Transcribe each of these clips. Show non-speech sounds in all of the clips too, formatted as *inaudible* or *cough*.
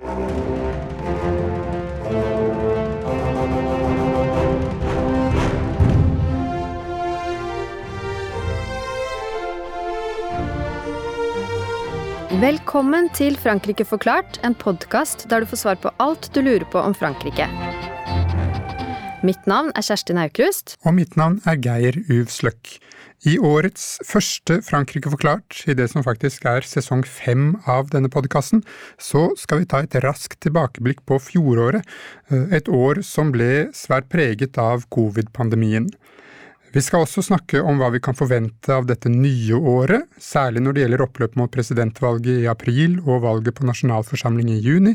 Velkommen til Frankrike forklart, en podkast der du får svar på alt du lurer på om Frankrike. Mitt navn er Kjersti Aukrust. Og mitt navn er Geir Uv Sløkk. I årets første Frankrike forklart, i det som faktisk er sesong fem av denne podkasten, så skal vi ta et raskt tilbakeblikk på fjoråret, eh, et år som ble svært preget av covid-pandemien. Vi skal også snakke om hva vi kan forvente av dette nye året, særlig når det gjelder oppløp mot presidentvalget i april og valget på nasjonalforsamling i juni.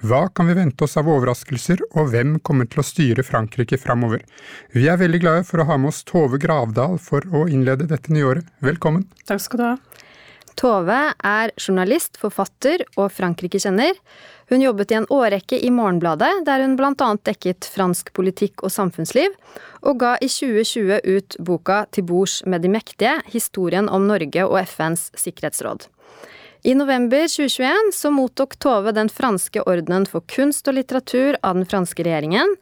Hva kan vi vente oss av overraskelser, og hvem kommer til å styre Frankrike framover? Vi er veldig glade for å ha med oss Tove Gravdal for å innlede dette nye året. Velkommen. Takk skal du ha. Tove er journalist, forfatter og Frankrike-kjenner. Hun jobbet i en årrekke i Morgenbladet, der hun annet dekket fransk politikk og samfunnsliv, og ga i 2020 ut boka Til bords med de mektige, historien om Norge og FNs sikkerhetsråd. I november 2021 så mottok Tove den franske ordenen for kunst og litteratur av den franske regjeringen.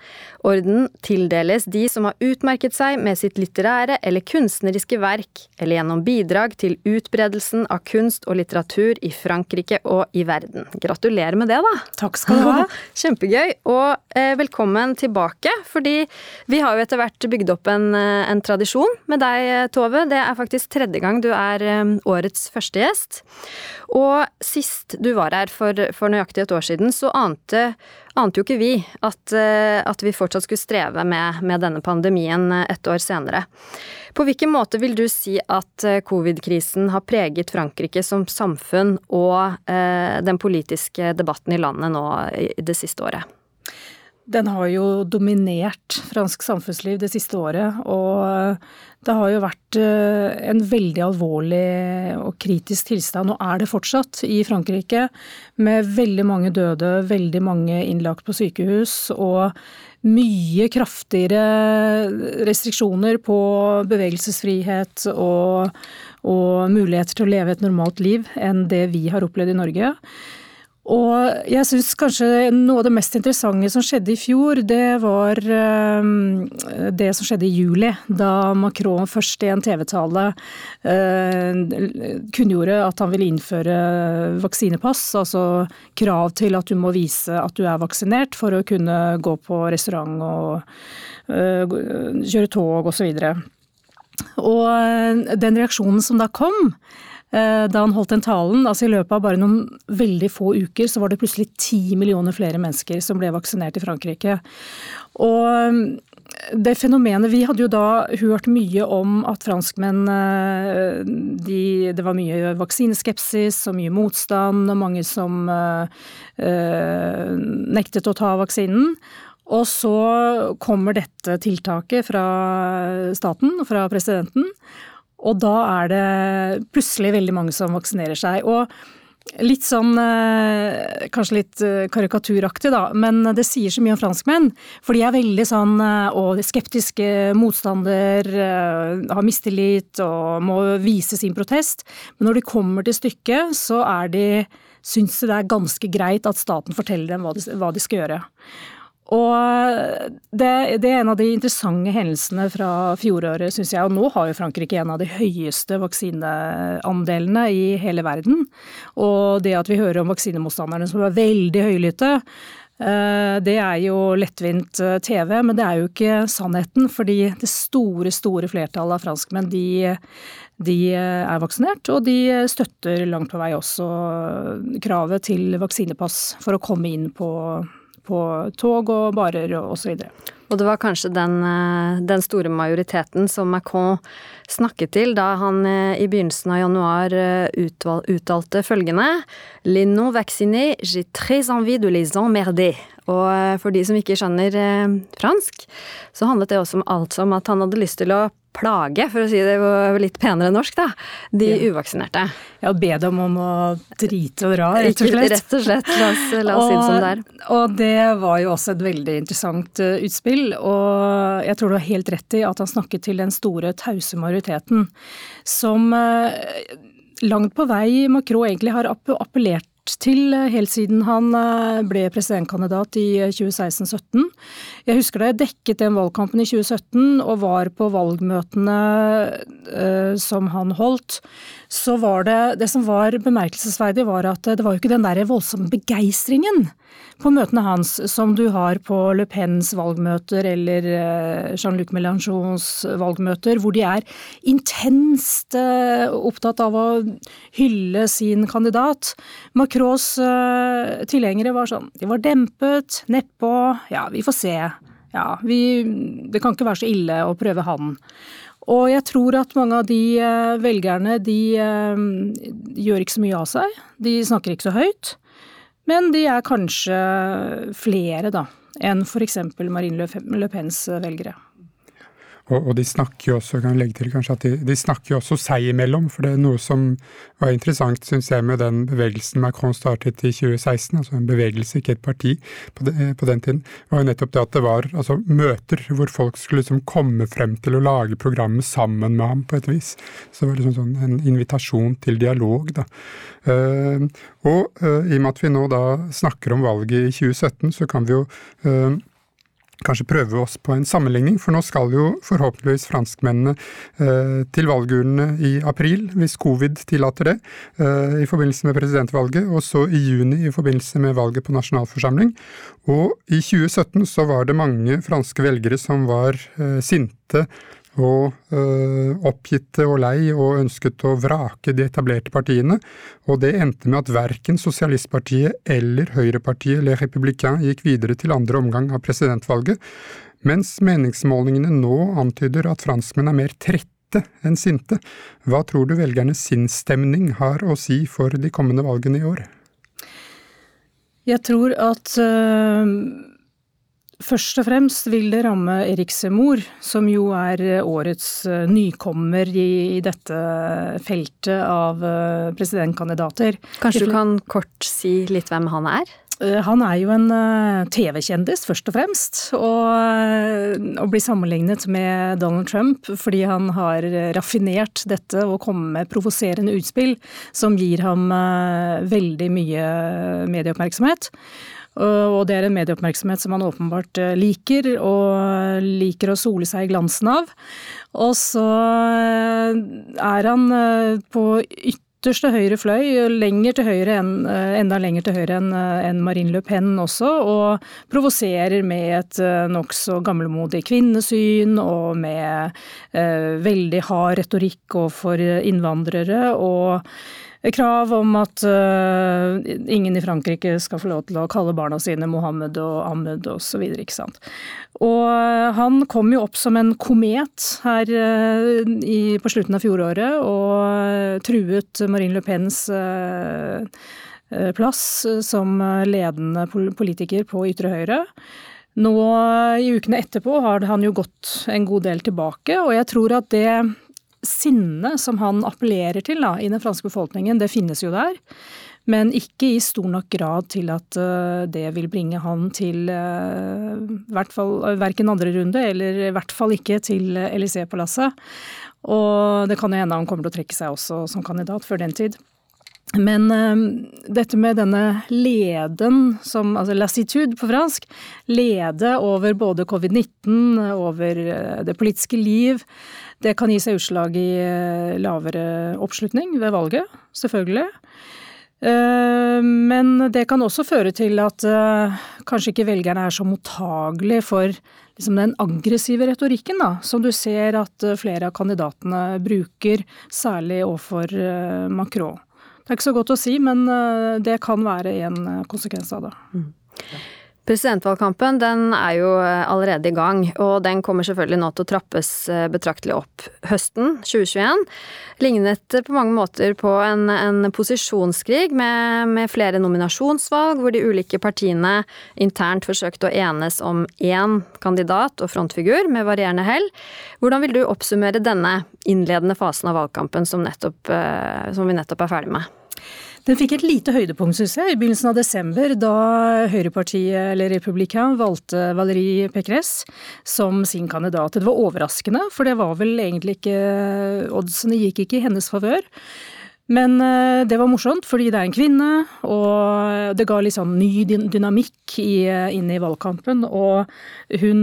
Orden tildeles de som har utmerket seg med sitt litterære eller kunstneriske verk, eller gjennom bidrag til utbredelsen av kunst og litteratur i Frankrike og i verden. Gratulerer med det, da! Takk skal du ha. *laughs* Kjempegøy. Og eh, velkommen tilbake, fordi vi har jo etter hvert bygd opp en, eh, en tradisjon med deg, Tove. Det er faktisk tredje gang du er eh, årets første gjest. Og sist du var her for, for nøyaktig et år siden, så ante, ante jo ikke vi at, eh, at, vi fortsatt skulle streve med, med denne pandemien eh, et år senere. På hvilken måte vil du si at eh, covid-krisen har preget Frankrike som samfunn og eh, den politiske debatten i landet nå det siste året? Den har jo dominert fransk samfunnsliv det siste året, og det har jo vært eh, en veldig alvorlig og kritisk tilstand, og er det fortsatt, i Frankrike. Med veldig mange døde, veldig mange innlagt på sykehus og mye kraftigere restriksjoner på bevegelsesfrihet og, og muligheter til å leve et normalt liv enn det vi har opplevd i Norge. Og jeg syns kanskje noe av det mest interessante som skjedde i fjor, det var ehm, det som skjedde i juli. Da Macron først i en TV-tale eh, kunngjorde at han ville innføre vaksinepass. Altså krav til at du må vise at du er vaksinert for å kunne gå på restaurant og eh, kjøre tog osv. Og, så og eh, den reaksjonen som da kom, da han holdt den talen, altså i løpet av bare noen veldig få uker, så var det plutselig ti millioner flere mennesker som ble vaksinert i Frankrike. Og mm, det fenomenet Vi hadde jo da hørt mye om at franskmenn eh, de, Det var mye vaksineskepsis og mye motstand, og mange som øh, nektet å ta vaksinen. Og så kommer dette tiltaket fra staten, fra presidenten. Og da er det plutselig veldig mange som vaksinerer seg. Og litt sånn eh, Kanskje litt eh, karikaturaktig, da, men det sier så mye om franskmenn. For de er veldig sånn og eh, skeptiske motstander, har mistillit og må vise sin protest. Men når de kommer til stykket, så er de syns det er ganske greit at staten forteller dem hva de, hva de skal gjøre. Og det, det, er en av de interessante hendelsene fra fjoråret, syns jeg. Og nå har jo Frankrike en av de høyeste vaksineandelene i hele verden. Og det at vi hører om vaksinemotstanderne som er veldig høylytte, eh, det er jo lettvint eh, TV, men det er jo ikke sannheten. Fordi det store, store flertallet av franskmenn, de, de er vaksinert, og de støtter langt på vei også kravet til vaksinepass for å komme inn på på tog og barer osv. Og det var kanskje den, eh, den, store majoriteten som Macron snakket til da han eh, i begynnelsen av januar eh, uttalte følgende Les non vaccinés, j'ai très envie de les emmerder. Og for de som ikke skjønner fransk, så handlet det også om alt som at han hadde lyst til å plage, for å si det litt penere norsk, da, de ja. uvaksinerte. Ja, be dem om å drite og dra, rett og slett. Rett og slett, la oss, la oss si det som det er. Og det var jo også et veldig interessant uh, utspill, og jeg tror du har helt rett i at han snakket til den store tause majoriteten, som uh, langt på vei Macron egentlig har appellert vært til helt siden han ble presidentkandidat i 2016-17. Jeg husker da jeg dekket den valgkampen i 2017 og var på valgmøtene som han holdt så var det Det som var bemerkelsesverdig, var at det var jo ikke den der voldsomme begeistringen på møtene hans som du har på Le Pens valgmøter eller eh, Jean-Luc Mélenchons valgmøter, hvor de er intenst eh, opptatt av å hylle sin kandidat. Macrons eh, tilhengere var sånn De var dempet, nedpå, ja, vi får se. Ja, vi, det kan ikke være så ille å prøve han. Og jeg tror at mange av de velgerne, de de gjør ikke så mye av seg. De snakker ikke så høyt. Men de er kanskje flere, da, enn f.eks. Marine Le Pens velgere. Og, og, de snakker jo også, kan legge til kanskje, at de, de, snakker jo også seg imellom. For det er noe som var interessant, syns jeg, med den bevegelsen Macron startet i 2016, altså en bevegelse, ikke et parti, på, de, på den tiden, var jo nettopp det at det var altså, møter hvor folk skulle liksom komme frem til å lage programmet sammen med ham, på et vis. Så det var liksom sånn en invitasjon til dialog, da. Uh, og uh, i og med at vi nå da snakker om valget i 2017, så kan vi jo uh, kanskje prøve oss på en sammenligning, for nå skal jo forhåpentligvis franskmennene eh, til valgurnene i april, hvis covid tillater det, eh, i forbindelse med presidentvalget, og så i juni i forbindelse med valget på nasjonalforsamling. Og i 2017 så var det mange franske velgere som var eh, sinte og øh, oppgitte og lei og ønsket å vrake de etablerte partiene, og det endte med at verken Sosialistpartiet eller Høyrepartiet Les Républicains gikk videre til andre omgang av presidentvalget, mens meningsmålingene nå antyder at franskmenn er mer trette enn sinte. Hva tror du velgernes sinnsstemning har å si for de kommende valgene i år? Jeg tror at øh Først og fremst vil det ramme Erik Semor, som jo er årets eh, nykommer i, dette feltet av eh, presidentkandidater. Kanskje du kan kort si litt hvem han er? Eh, han er jo en TV-kjendis, først og fremst. Og, og, blir sammenlignet med Donald Trump fordi han har raffinert dette og kommet med provoserende utspill som gir ham veldig mye medieoppmerksomhet. Og det er en medieoppmerksomhet som han åpenbart eh, liker, og liker å sole seg i glansen av. Og så eh, er han eh, på ytterste høyre fløy, lenger til høyre enn, enda lenger til høyre enn en Marine Le Pen også, og provoserer med et nokså gammelmodig kvinnesyn og med eh, veldig hard retorikk overfor innvandrere. og krav om at uh, ingen i Frankrike skal få lov til å kalle barna sine Mohammed og Ahmed osv. Og uh, han kom jo opp som en komet her uh, i, på slutten av fjoråret og truet Marine Le Pens plass som ledende politiker på ytre høyre. Nå i ukene etterpå har han jo gått en god del tilbake, og jeg tror at det sinnet som han appellerer til da, i den franske befolkningen, det finnes jo der. Men ikke i stor nok grad til at uh, det vil bringe han til uh, hvert fall, uh, verken andre runde, eller i hvert fall ikke til Élysée-palasset. Og det kan jo hende han kommer til å trekke seg også som kandidat før den tid. Men uh, dette med denne leden, som, altså lassitude på fransk, lede over både covid-19, over det politiske liv, det kan gi seg utslag i uh, lavere oppslutning ved valget, selvfølgelig. Uh, men det kan også føre til at eh, kanskje ikke velgerne er så mottagelige for liksom den aggressive retorikken da, som du ser at flere av kandidatene bruker, særlig overfor Macron. Det er ikke så godt å si, men det kan være en konsekvens av det. Mm. Presidentvalgkampen den er jo eh, allerede i gang, og den kommer selvfølgelig nå til å trappes eh, betraktelig opp høsten 2021. Lignet på mange måter på en, en posisjonskrig med, med, flere nominasjonsvalg, hvor de ulike partiene internt forsøkte å enes om én kandidat og frontfigur, med varierende hell. Hvordan vil du oppsummere denne innledende fasen av valgkampen som, nettopp, eh, som vi nettopp er ferdig med? Den fikk et lite høydepunkt, syns jeg, i begynnelsen av desember, da høyrepartiet, eller Republican, valgte Valérie Pécresse som sin kandidat. Det var overraskende, for det var vel egentlig ikke Oddsene gikk ikke i hennes favør. Men eh, det var morsomt, fordi det er en kvinne, og det ga litt sånn ny dynamikk inn i valgkampen. Og hun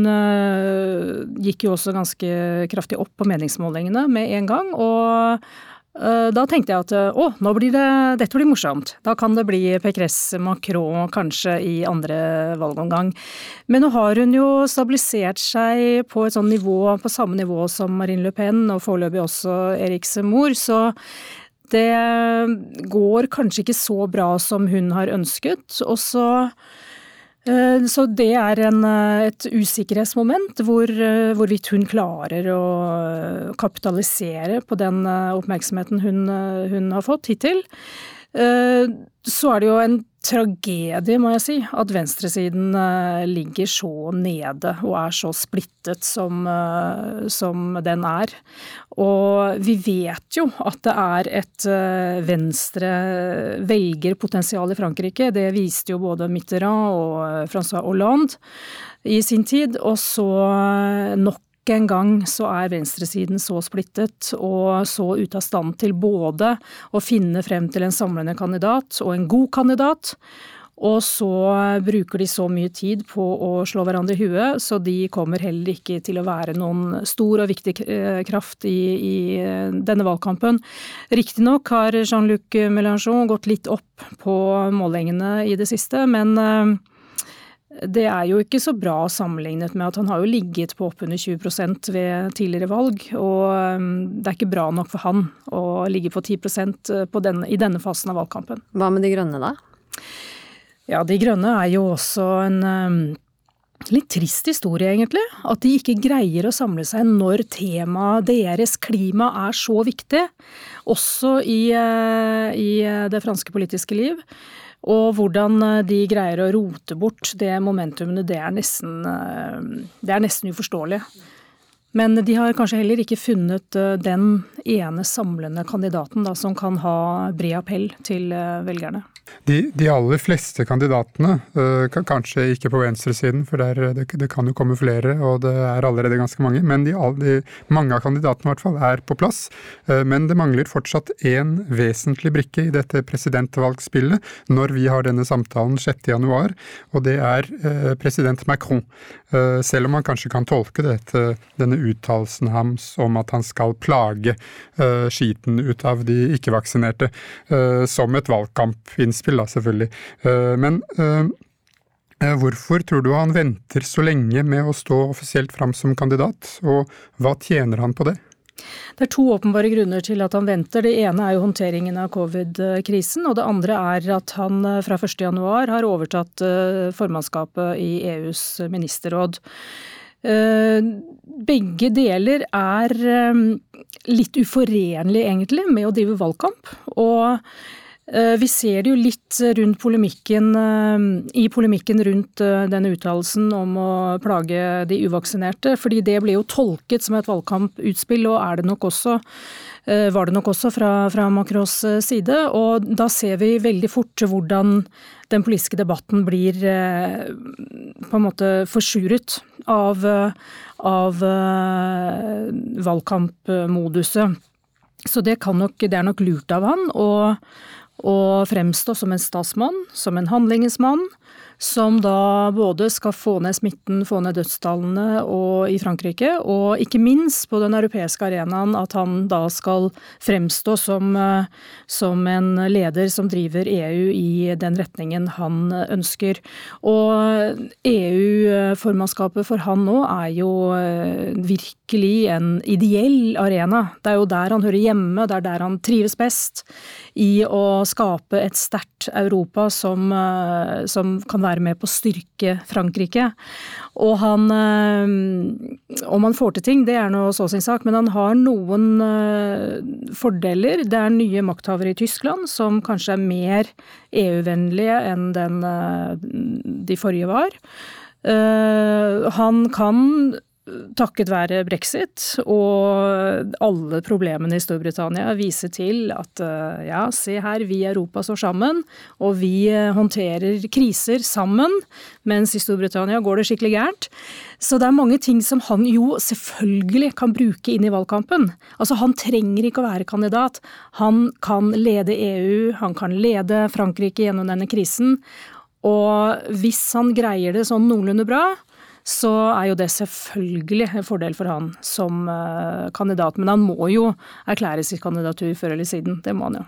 gikk jo også ganske kraftig opp på meningsmålingene med en gang. og da tenkte jeg at å, nå blir det, dette blir morsomt. Da kan det bli Pécresse, Macron kanskje i andre valgomgang. Men nå har hun jo stabilisert seg på et sånn nivå, på samme nivå som Marine Le Pen, og foreløpig også Erik Zemmour, så det går kanskje ikke så bra som hun har ønsket. Og så, eh, så det er en, eh, et usikkerhetsmoment hvor, eh, hvorvidt hun klarer å kapitalisere på den oppmerksomheten hun, hun har fått hittil. Så er det jo en tragedie, må jeg si, at venstresiden eh, ligger så nede og er så splittet som, eh, som den er. Og vi vet jo at det er et eh, venstre velgerpotensial i Frankrike. Det viste jo både Mitterrand og Francois Hollande i sin tid. Og så nok en gang så er venstresiden så splittet og så ute av stand til både å finne frem til en samlende kandidat og en god kandidat, og så bruker de så mye tid på å slå hverandre i huet, så de kommer heller ikke til å være noen stor og viktig eh, kraft i, i eh, denne valgkampen. Riktignok har Jean-Luc Mélenchon gått litt opp på målingene i det siste, men eh, det er jo ikke så bra sammenlignet med at han har jo ligget på oppunder 20% ved tidligere valg. Og um, det er ikke bra nok for han å ligge på 10 uh, på denne, i denne fasen av valgkampen. Hva med De grønne, da? Ja, De grønne er jo også en um, litt trist historie, egentlig. At de ikke greier å samle seg når temaet deres klima er så viktig. Også i, uh, i uh, det franske politiske liv. Og hvordan eh, de greier å rote bort det momentumene, det er nesten, eh, det er nesten uforståelig. Men de har kanskje heller ikke funnet eh, den ene samlende kandidaten da, som kan ha bred appell til velgerne. De, de, aller fleste kandidatene, uh, kanskje ikke på venstresiden, for der, det, det, kan jo komme flere, og det er allerede ganske mange, men de, de, mange av kandidatene i hvert fall er på plass. Men det mangler fortsatt én vesentlig brikke i dette presidentvalgspillet når vi har denne samtalen 6.1, og det er president Macron. selv om man kanskje kan tolke dette, denne uttalelsen hans om at han skal plage skiten ut av de ikke-vaksinerte, som et valgkampinnspill innspill, da, selvfølgelig. Uh, men Hvorfor tror du han venter så lenge med å stå offisielt fram som kandidat, og hva tjener han på det? Det er to åpenbare grunner til at han venter. Det ene er jo håndteringen av covid-krisen, og det andre er at han fra 1.1 har overtatt formannskapet i EUs ministerråd. Begge deler er litt uforenlig, egentlig, med å drive valgkamp. Og Eh, vi ser det jo litt rundt polemikken, eh, i polemikken rundt eh, denne uttalelsen om å plage de uvaksinerte, fordi det ble jo tolket som et valgkamputspill, og er det nok også, var det nok også fra, fra Macrons side. Og da ser vi veldig fort hvordan den politiske debatten blir på en måte forsuret av, av valgkampmoduset. Så det, nok, det er nok lurt av han. og og fremstå som en statsmann, som en handlingsmann, som da både skal få ned smitten, få ned dødstallene i Frankrike, og ikke minst på den europeiske arenaen at han da skal fremstå som, eh, som en leder som driver EU i den retningen han ønsker. Og EU-formannskapet for han nå er jo eh, virkelig en ideell arena. Det er jo der han hører hjemme, det er der han trives best i å skape et sterkt Europa som, eh, som kan være med på å styrke Frankrike. Og han eh, Om han får til ting, det er nå så sin sak, men han har noen eh, fordeler. Det er nye makthavere i Tyskland som kanskje er mer EU-vennlige enn den de forrige var. Han kan takket være brexit og alle problemene i Storbritannia viser til at eh, ja, se her, vi i Europa står sammen, og vi eh, håndterer kriser sammen, mens i Storbritannia går det skikkelig gærent. Så det er mange ting som han jo selvfølgelig kan bruke inn i valgkampen. Altså Han trenger ikke å være kandidat. Han kan lede EU, han kan lede Frankrike gjennom denne krisen. Og hvis han greier det sånn noenlunde bra, så er jo det selvfølgelig en fordel for han som eh, kandidat. Men han må jo erklære sitt kandidatur før eller siden. Det må han jo.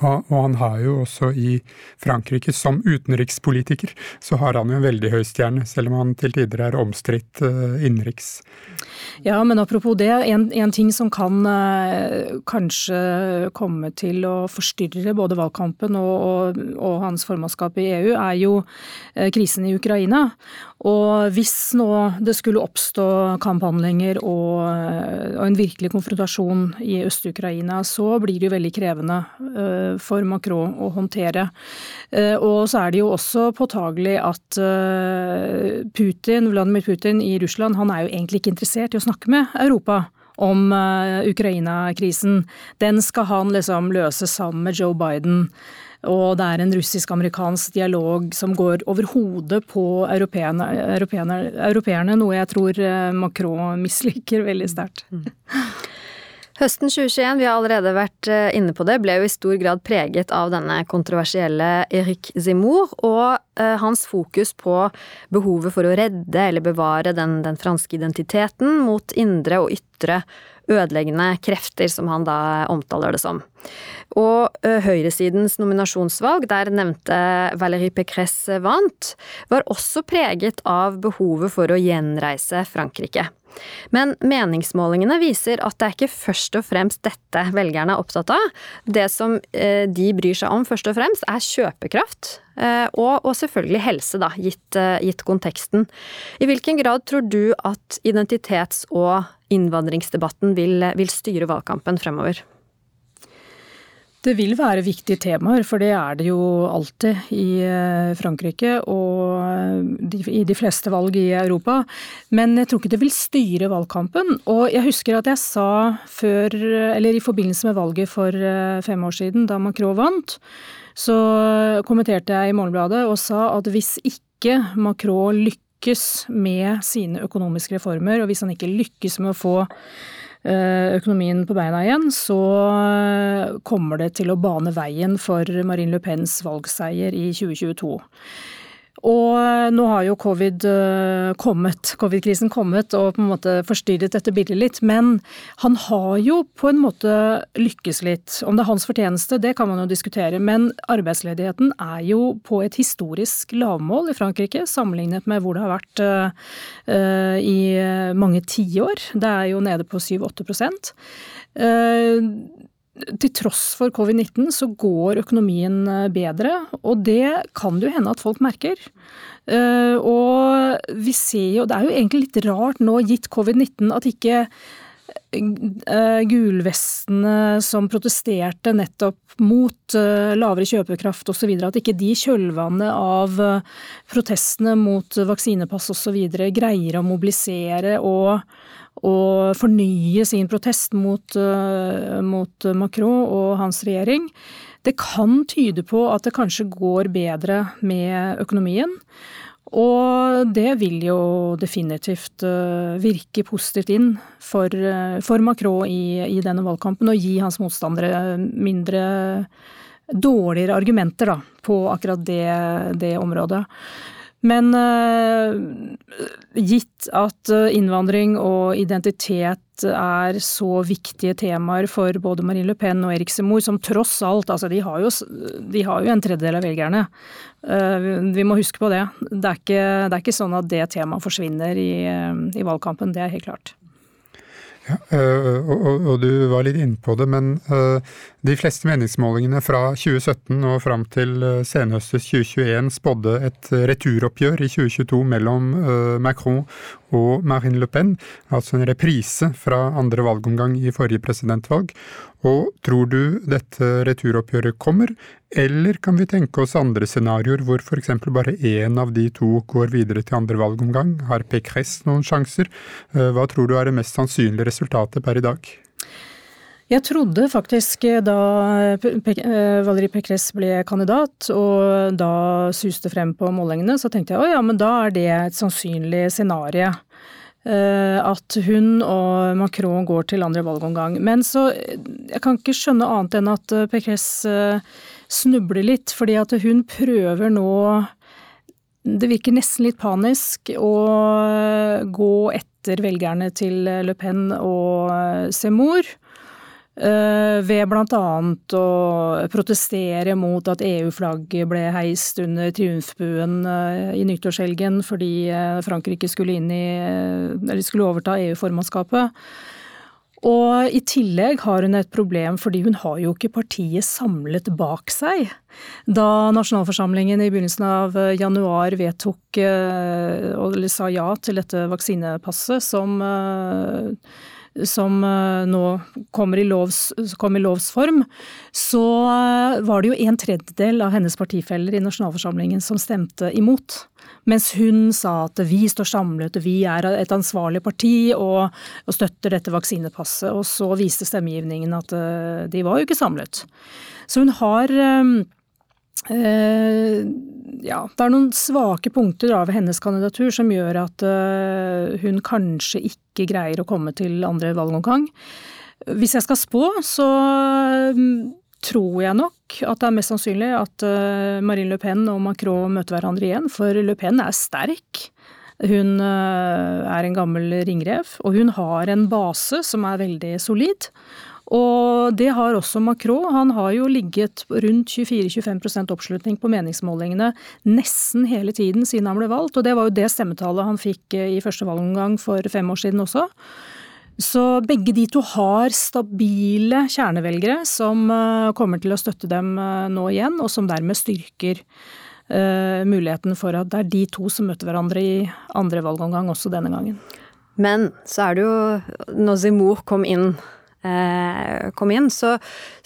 Ja, og han har jo også i Frankrike, som utenrikspolitiker, så har han jo en veldig høy stjerne, selv om han til tider er omstridt uh, innenriks. Ja, men apropos det, en, en ting som kan eh, kanskje komme til å forstyrre både valgkampen og, og, og hans formannskap i EU, er jo eh, krisen i Ukraina. Og hvis nå det skulle oppstå kamphandlinger og, og en virkelig konfrontasjon i Øst-Ukraina, så blir det jo veldig krevende eh, for Macron å håndtere. Uh, og så er det jo også påtagelig at uh, Putin, Vladimir Putin i Russland, han er jo egentlig ikke interessert i å snakke med Europa om Ukraina-krisen. Den skal han liksom løse sammen med Joe Biden. Og det er en russisk-amerikansk dialog som går over hodet på europeerne, europeerne, europeerne, noe jeg tror eh, Macron misliker veldig sterkt. Mm. Høsten 2021, vi har allerede vært eh, inne på det, ble jo i stor grad preget av denne kontroversielle Eric Zimour og eh, hans fokus på behovet for å redde eller bevare den, den franske identiteten mot indre og ytre ødeleggende krefter, som han da omtaler det som. Og høyresidens nominasjonsvalg, der nevnte Valérie Pécresse vant, var også preget av behovet for å gjenreise Frankrike. Men meningsmålingene viser at det er ikke først og fremst dette velgerne er opptatt av. Det som de bryr seg om først og fremst, er kjøpekraft. Og, selvfølgelig helse, da, gitt, konteksten. I hvilken grad tror du at identitets- og innvandringsdebatten vil styre valgkampen fremover? Det vil være viktige temaer, for det er det jo alltid i eh, Frankrike og i de fleste valg i Europa. Men jeg tror ikke det vil styre valgkampen. Og jeg husker at jeg sa før, eller i forbindelse med valget for eh, fem år siden, da Macron vant, så kommenterte jeg i Morgenbladet og sa at hvis ikke Macron lykkes med sine økonomiske reformer, og hvis han ikke lykkes med å få eh, økonomien på beina igjen, så eh, kommer det til å bane veien for Marine Le Pens valgseier i 2022. Og nå har jo covid eh, kommet, covid-krisen kommet og på en måte forstyrret dette bildet litt. Men han har jo på en måte lykkes litt. Om det er hans fortjeneste, det kan man jo diskutere. Men arbeidsledigheten er jo på et historisk lavmål i Frankrike, sammenlignet med hvor det har vært uh, i mange tiår. Det er jo nede på 7-8 uh, til tross for covid-19 så går økonomien eh, bedre, og det kan det jo hende at folk merker. Eh, og vi ser jo, det er jo egentlig litt rart nå, gitt covid-19, at ikke gulvestene som protesterte nettopp mot lavere kjøpekraft osv., at ikke de i kjølvannet av protestene mot vaksinepass osv. greier å mobilisere og og fornye sin protest mot, mot, Macron og hans regjering. Det kan tyde på at det kanskje går bedre med økonomien. Og det vil jo definitivt uh, virke positivt inn for, uh, for Macron i, i, denne valgkampen, og gi hans motstandere mindre dårligere argumenter da, på akkurat det, det området. Men uh, gitt at eh, innvandring og identitet er så viktige temaer for både Marine Le Pen og Erik Semor, som tross alt altså de har, jo, de har jo en tredjedel av velgerne. Uh, vi må huske på det. Det er, ikke, det er ikke sånn at det temaet forsvinner i, i valgkampen, det er helt klart. Ja, og, og, og, du var litt inne på det, men de fleste meningsmålingene fra 2017 og fram til uh, senhøstes 2021 spådde et returoppgjør i 2022 mellom uh, Macron og Marine Le Pen, altså en reprise fra andre valgomgang i forrige presidentvalg. Og tror du dette returoppgjøret kommer, eller kan vi tenke oss andre scenarioer hvor f.eks. bare én av de to går videre til andre valgomgang? Har Pécresse noen sjanser? Eh, hva tror du er det mest sannsynlige resultatet per i dag? Jeg trodde faktisk eh, da eh, Valérie Pécresse ble kandidat, og da suste frem på målingene, så tenkte jeg å ja, men da er det et sannsynlig scenario. Eh, at hun og Macron går til andre valgomgang. Men så Jeg kan ikke skjønne annet enn at Pekres snubler litt, fordi at hun prøver nå det virker nesten litt panisk å gå etter velgerne til Le Pen og Seymour. Eh, ved bl.a. å protestere mot at EU-flagget ble heist under triumfbuen eh, i nyttårshelgen fordi eh, Frankrike skulle, i, skulle overta EU-formannskapet. Og i tillegg har hun et problem fordi hun har jo ikke partiet samlet bak seg. Da nasjonalforsamlingen i begynnelsen av januar vedtok, eller sa ja til dette vaksinepasset som som eh, nå kommer i, lovs, kom i lovs så eh, var det jo en tredjedel av hennes partifeller i nasjonalforsamlingen som stemte imot. Mens hun sa at vi står samlet, vi er et ansvarlig parti og, og støtter dette vaksinepasset. Og så viste stemmegivningen at eh, de var jo ikke samlet. Så hun har Uh, ja, det er noen svake punkter av hennes kandidatur som gjør at uh, hun kanskje ikke greier å komme til andre valgomgang. Hvis jeg skal spå, så um, tror jeg nok at det er mest sannsynlig at uh, Marine Le Pen og Macron møter hverandre igjen, for Le Pen er sterk. Hun er en gammel ringrev, og hun har en base som er veldig solid. Og det har også Macron. Han har jo ligget rundt 24-25% oppslutning på meningsmålingene nesten hele tiden siden han ble valgt, og det var jo det stemmetallet han fikk eh, i første valgomgang for fem år siden også. Så begge de to har stabile kjernevelgere som eh, kommer til å støtte dem eh, nå igjen, og som dermed styrker muligheten for at det er de to som møter hverandre i andre valgomgang også denne gangen. Men så er det jo Når Zemmour kom inn kom inn, så,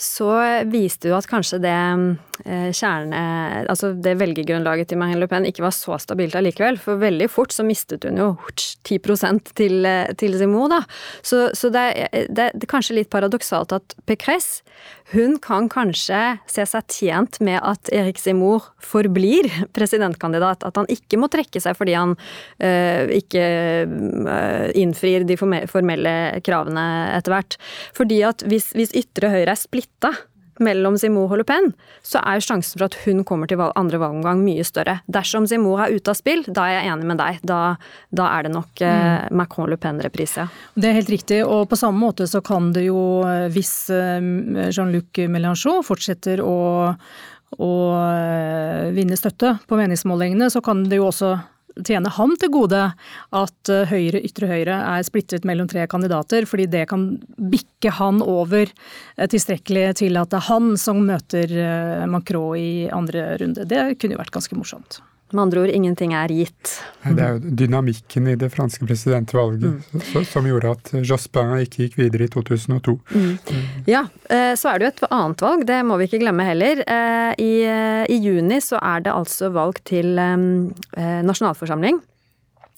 så viste jo at kanskje det eh, kjerne... Altså det velgergrunnlaget til Marine Le Pen ikke var så stabilt allikevel. For veldig fort så mistet hun jo 10% til, til Zemmour, da. Så, så det, det, det, er kanskje litt paradoksalt at Pécresse hun kan kanskje se seg tjent med at Erik Zemmour forblir *laughs* presidentkandidat. At han ikke må trekke seg fordi han øh, ikke øh, innfrir de formelle kravene etter hvert. Fordi at hvis, hvis ytre høyre er splitta mellom Simou og Le Pen, så er sjansen for at hun kommer til andre valgomgang mye større. Dersom Simou er ute av spill, da er jeg enig med deg. Da, da er det nok eh, mm. Macron-Le Pen-reprise. Det er helt riktig, og på samme måte så kan det jo, eh, hvis eh, Jean-Luc Mélenchon fortsetter å å vinne støtte på meningsmålingene, så kan det jo også tjene ham til gode at eh, Høyre, ytre høyre er splittet mellom tre kandidater, fordi det kan bikke han over eh, tilstrekkelig til at det er han som møter eh, Macron i andre runde. Det kunne jo vært ganske morsomt. Med andre ord, ingenting er gitt. Det er jo dynamikken i det franske presidentvalget mm. som gjorde at Jospin ikke gikk videre i 2002. Mm. Ja, så er det jo et annet valg, det må vi ikke glemme heller. I, i juni så er det altså valg til nasjonalforsamling.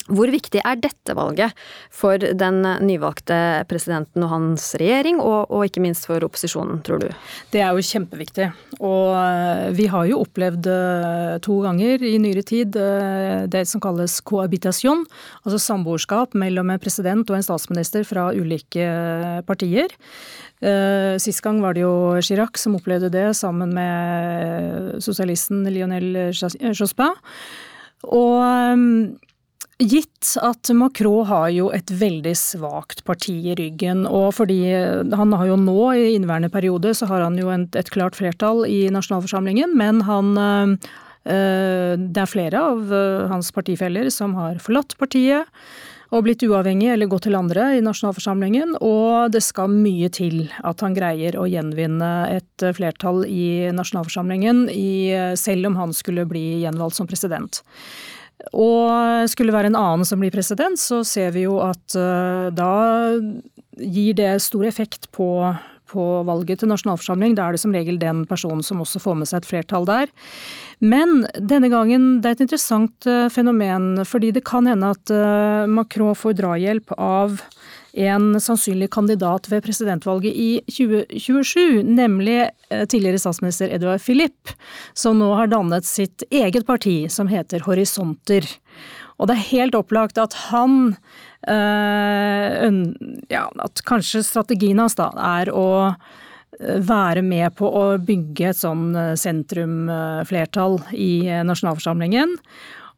Hvor viktig er dette valget for den nyvalgte presidenten og hans regjering, og, og, ikke minst for opposisjonen, tror du? Det er jo kjempeviktig. Og eh, vi har jo opplevd eh, to ganger i nyere tid eh, det som kalles cohabitation, altså samboerskap mellom en president og en statsminister fra ulike partier. Sist gang var det jo Chirac som opplevde det sammen med sosialisten Lionel Jospin. Og Gitt at Macron har jo et veldig svakt parti i ryggen, og fordi han har jo nå i inneværende periode så har han jo et, klart flertall i nasjonalforsamlingen, men han øh, Det er flere av øh, hans partifeller som har forlatt partiet og blitt uavhengig eller gått til andre i nasjonalforsamlingen, og det skal mye til at han greier å gjenvinne et flertall i nasjonalforsamlingen, selv om han skulle bli gjenvalgt som president. Og skulle være en annen som blir president, så ser vi jo at uh, da gir det stor effekt på, på valget til nasjonalforsamling. Da er det som regel den personen som også får med seg et flertall der. Men denne gangen det er et interessant eh, fenomen, fordi det kan hende at eh, Macron får drahjelp av en sannsynlig kandidat ved presidentvalget i 2027, nemlig eh, tidligere statsminister Edouard Philippe, som nå har dannet sitt eget parti som heter Horisonter. Og det er helt opplagt at han øh, ja, at kanskje strategien hans da er å eh, være med på å bygge et sånn sentrumflertall i nasjonalforsamlingen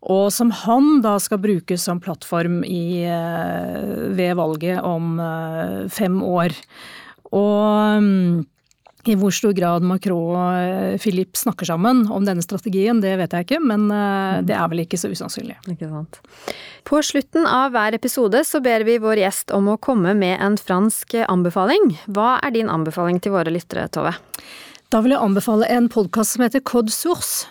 og som han da skal bruke som plattform i, eh, ved valget om eh, fem år. Og mm, i hvor stor grad Macron og Philip snakker sammen om denne strategien, det vet jeg ikke, men det er vel ikke så usannsynlig. Ikke sant. På slutten av hver episode så ber vi vår gjest om å komme med en fransk anbefaling. Hva er din anbefaling til våre lyttere, Tove? Da vil jeg anbefale en podkast som heter Code Source.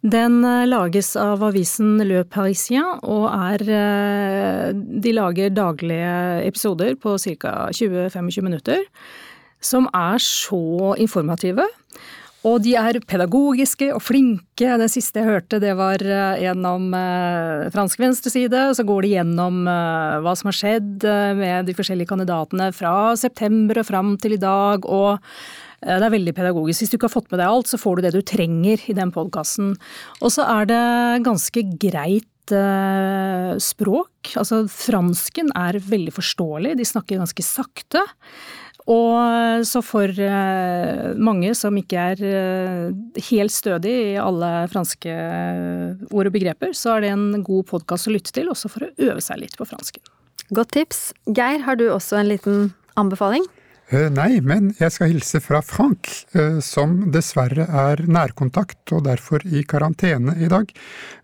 Den eh, lages av avisen Le Parisien, og er eh, De lager daglige episoder på ca. 20-25 minutter, som er så informative. Og de er pedagogiske og flinke. Det siste jeg hørte, det var eh, gjennom fransk venstreside. Så går de gjennom hva som har skjedd med de forskjellige kandidatene fra september og fram til i dag. og det er veldig pedagogisk. Hvis du ikke har fått med deg alt, så får du det du trenger i den podkasten. Og så er det ganske greit eh, språk. Altså fransken er veldig forståelig, de snakker ganske sakte. Og så for eh, mange som ikke er helt stødig i alle franske ord og begreper, så er det en god podkast å lytte til, også for å øve seg litt på fransken. Godt tips. Geir, har du også en liten anbefaling? Eh, nei, men jeg skal hilse fra Frank, eh, som dessverre er nærkontakt og derfor i karantene i dag.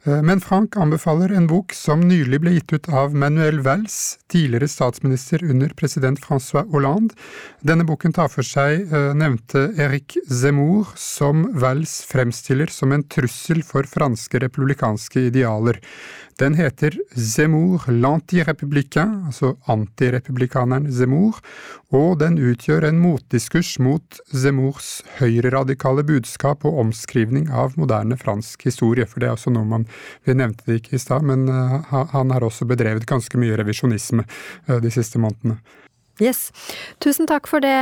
Eh, men Frank anbefaler en bok som nylig ble gitt ut av Manuel Valls, tidligere statsminister under president Francois Hollande. Denne boken tar for seg nevnte Eric Zemmour, som Valls fremstiller som en trussel for franske republikanske idealer. Den heter Zemmour l'antirepublicain, altså antirepublikaneren Zemmour, og den utgjør en motdiskurs mot Zemmours høyreradikale budskap og omskrivning av moderne fransk historie, for det er også noe man Vi nevnte det ikke i stad, men uh, han har også bedrevet ganske mye revisjonisme uh, de siste månedene. Yes. Tusen takk for det,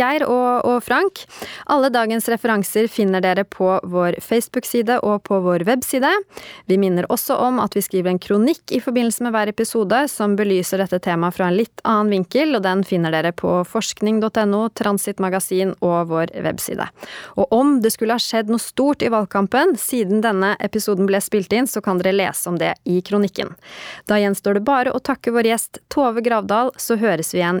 Geir og, og Frank. Alle dagens referanser finner dere på vår Facebook-side og på vår webside. Vi minner også om at vi skriver en kronikk i forbindelse med hver episode som belyser dette temaet fra en litt annen vinkel, og den finner dere på forskning.no, Transitmagasin og vår webside. Og om det skulle ha skjedd noe stort i valgkampen siden denne episoden ble spilt inn, så kan dere lese om det i kronikken. Da gjenstår det bare å takke vår gjest Tove Gravdal, så høres vi igjen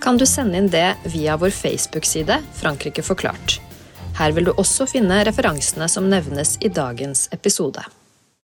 kan du sende inn det via vår Facebook-side Frankrike forklart. Her vil du også finne referansene som nevnes i dagens episode.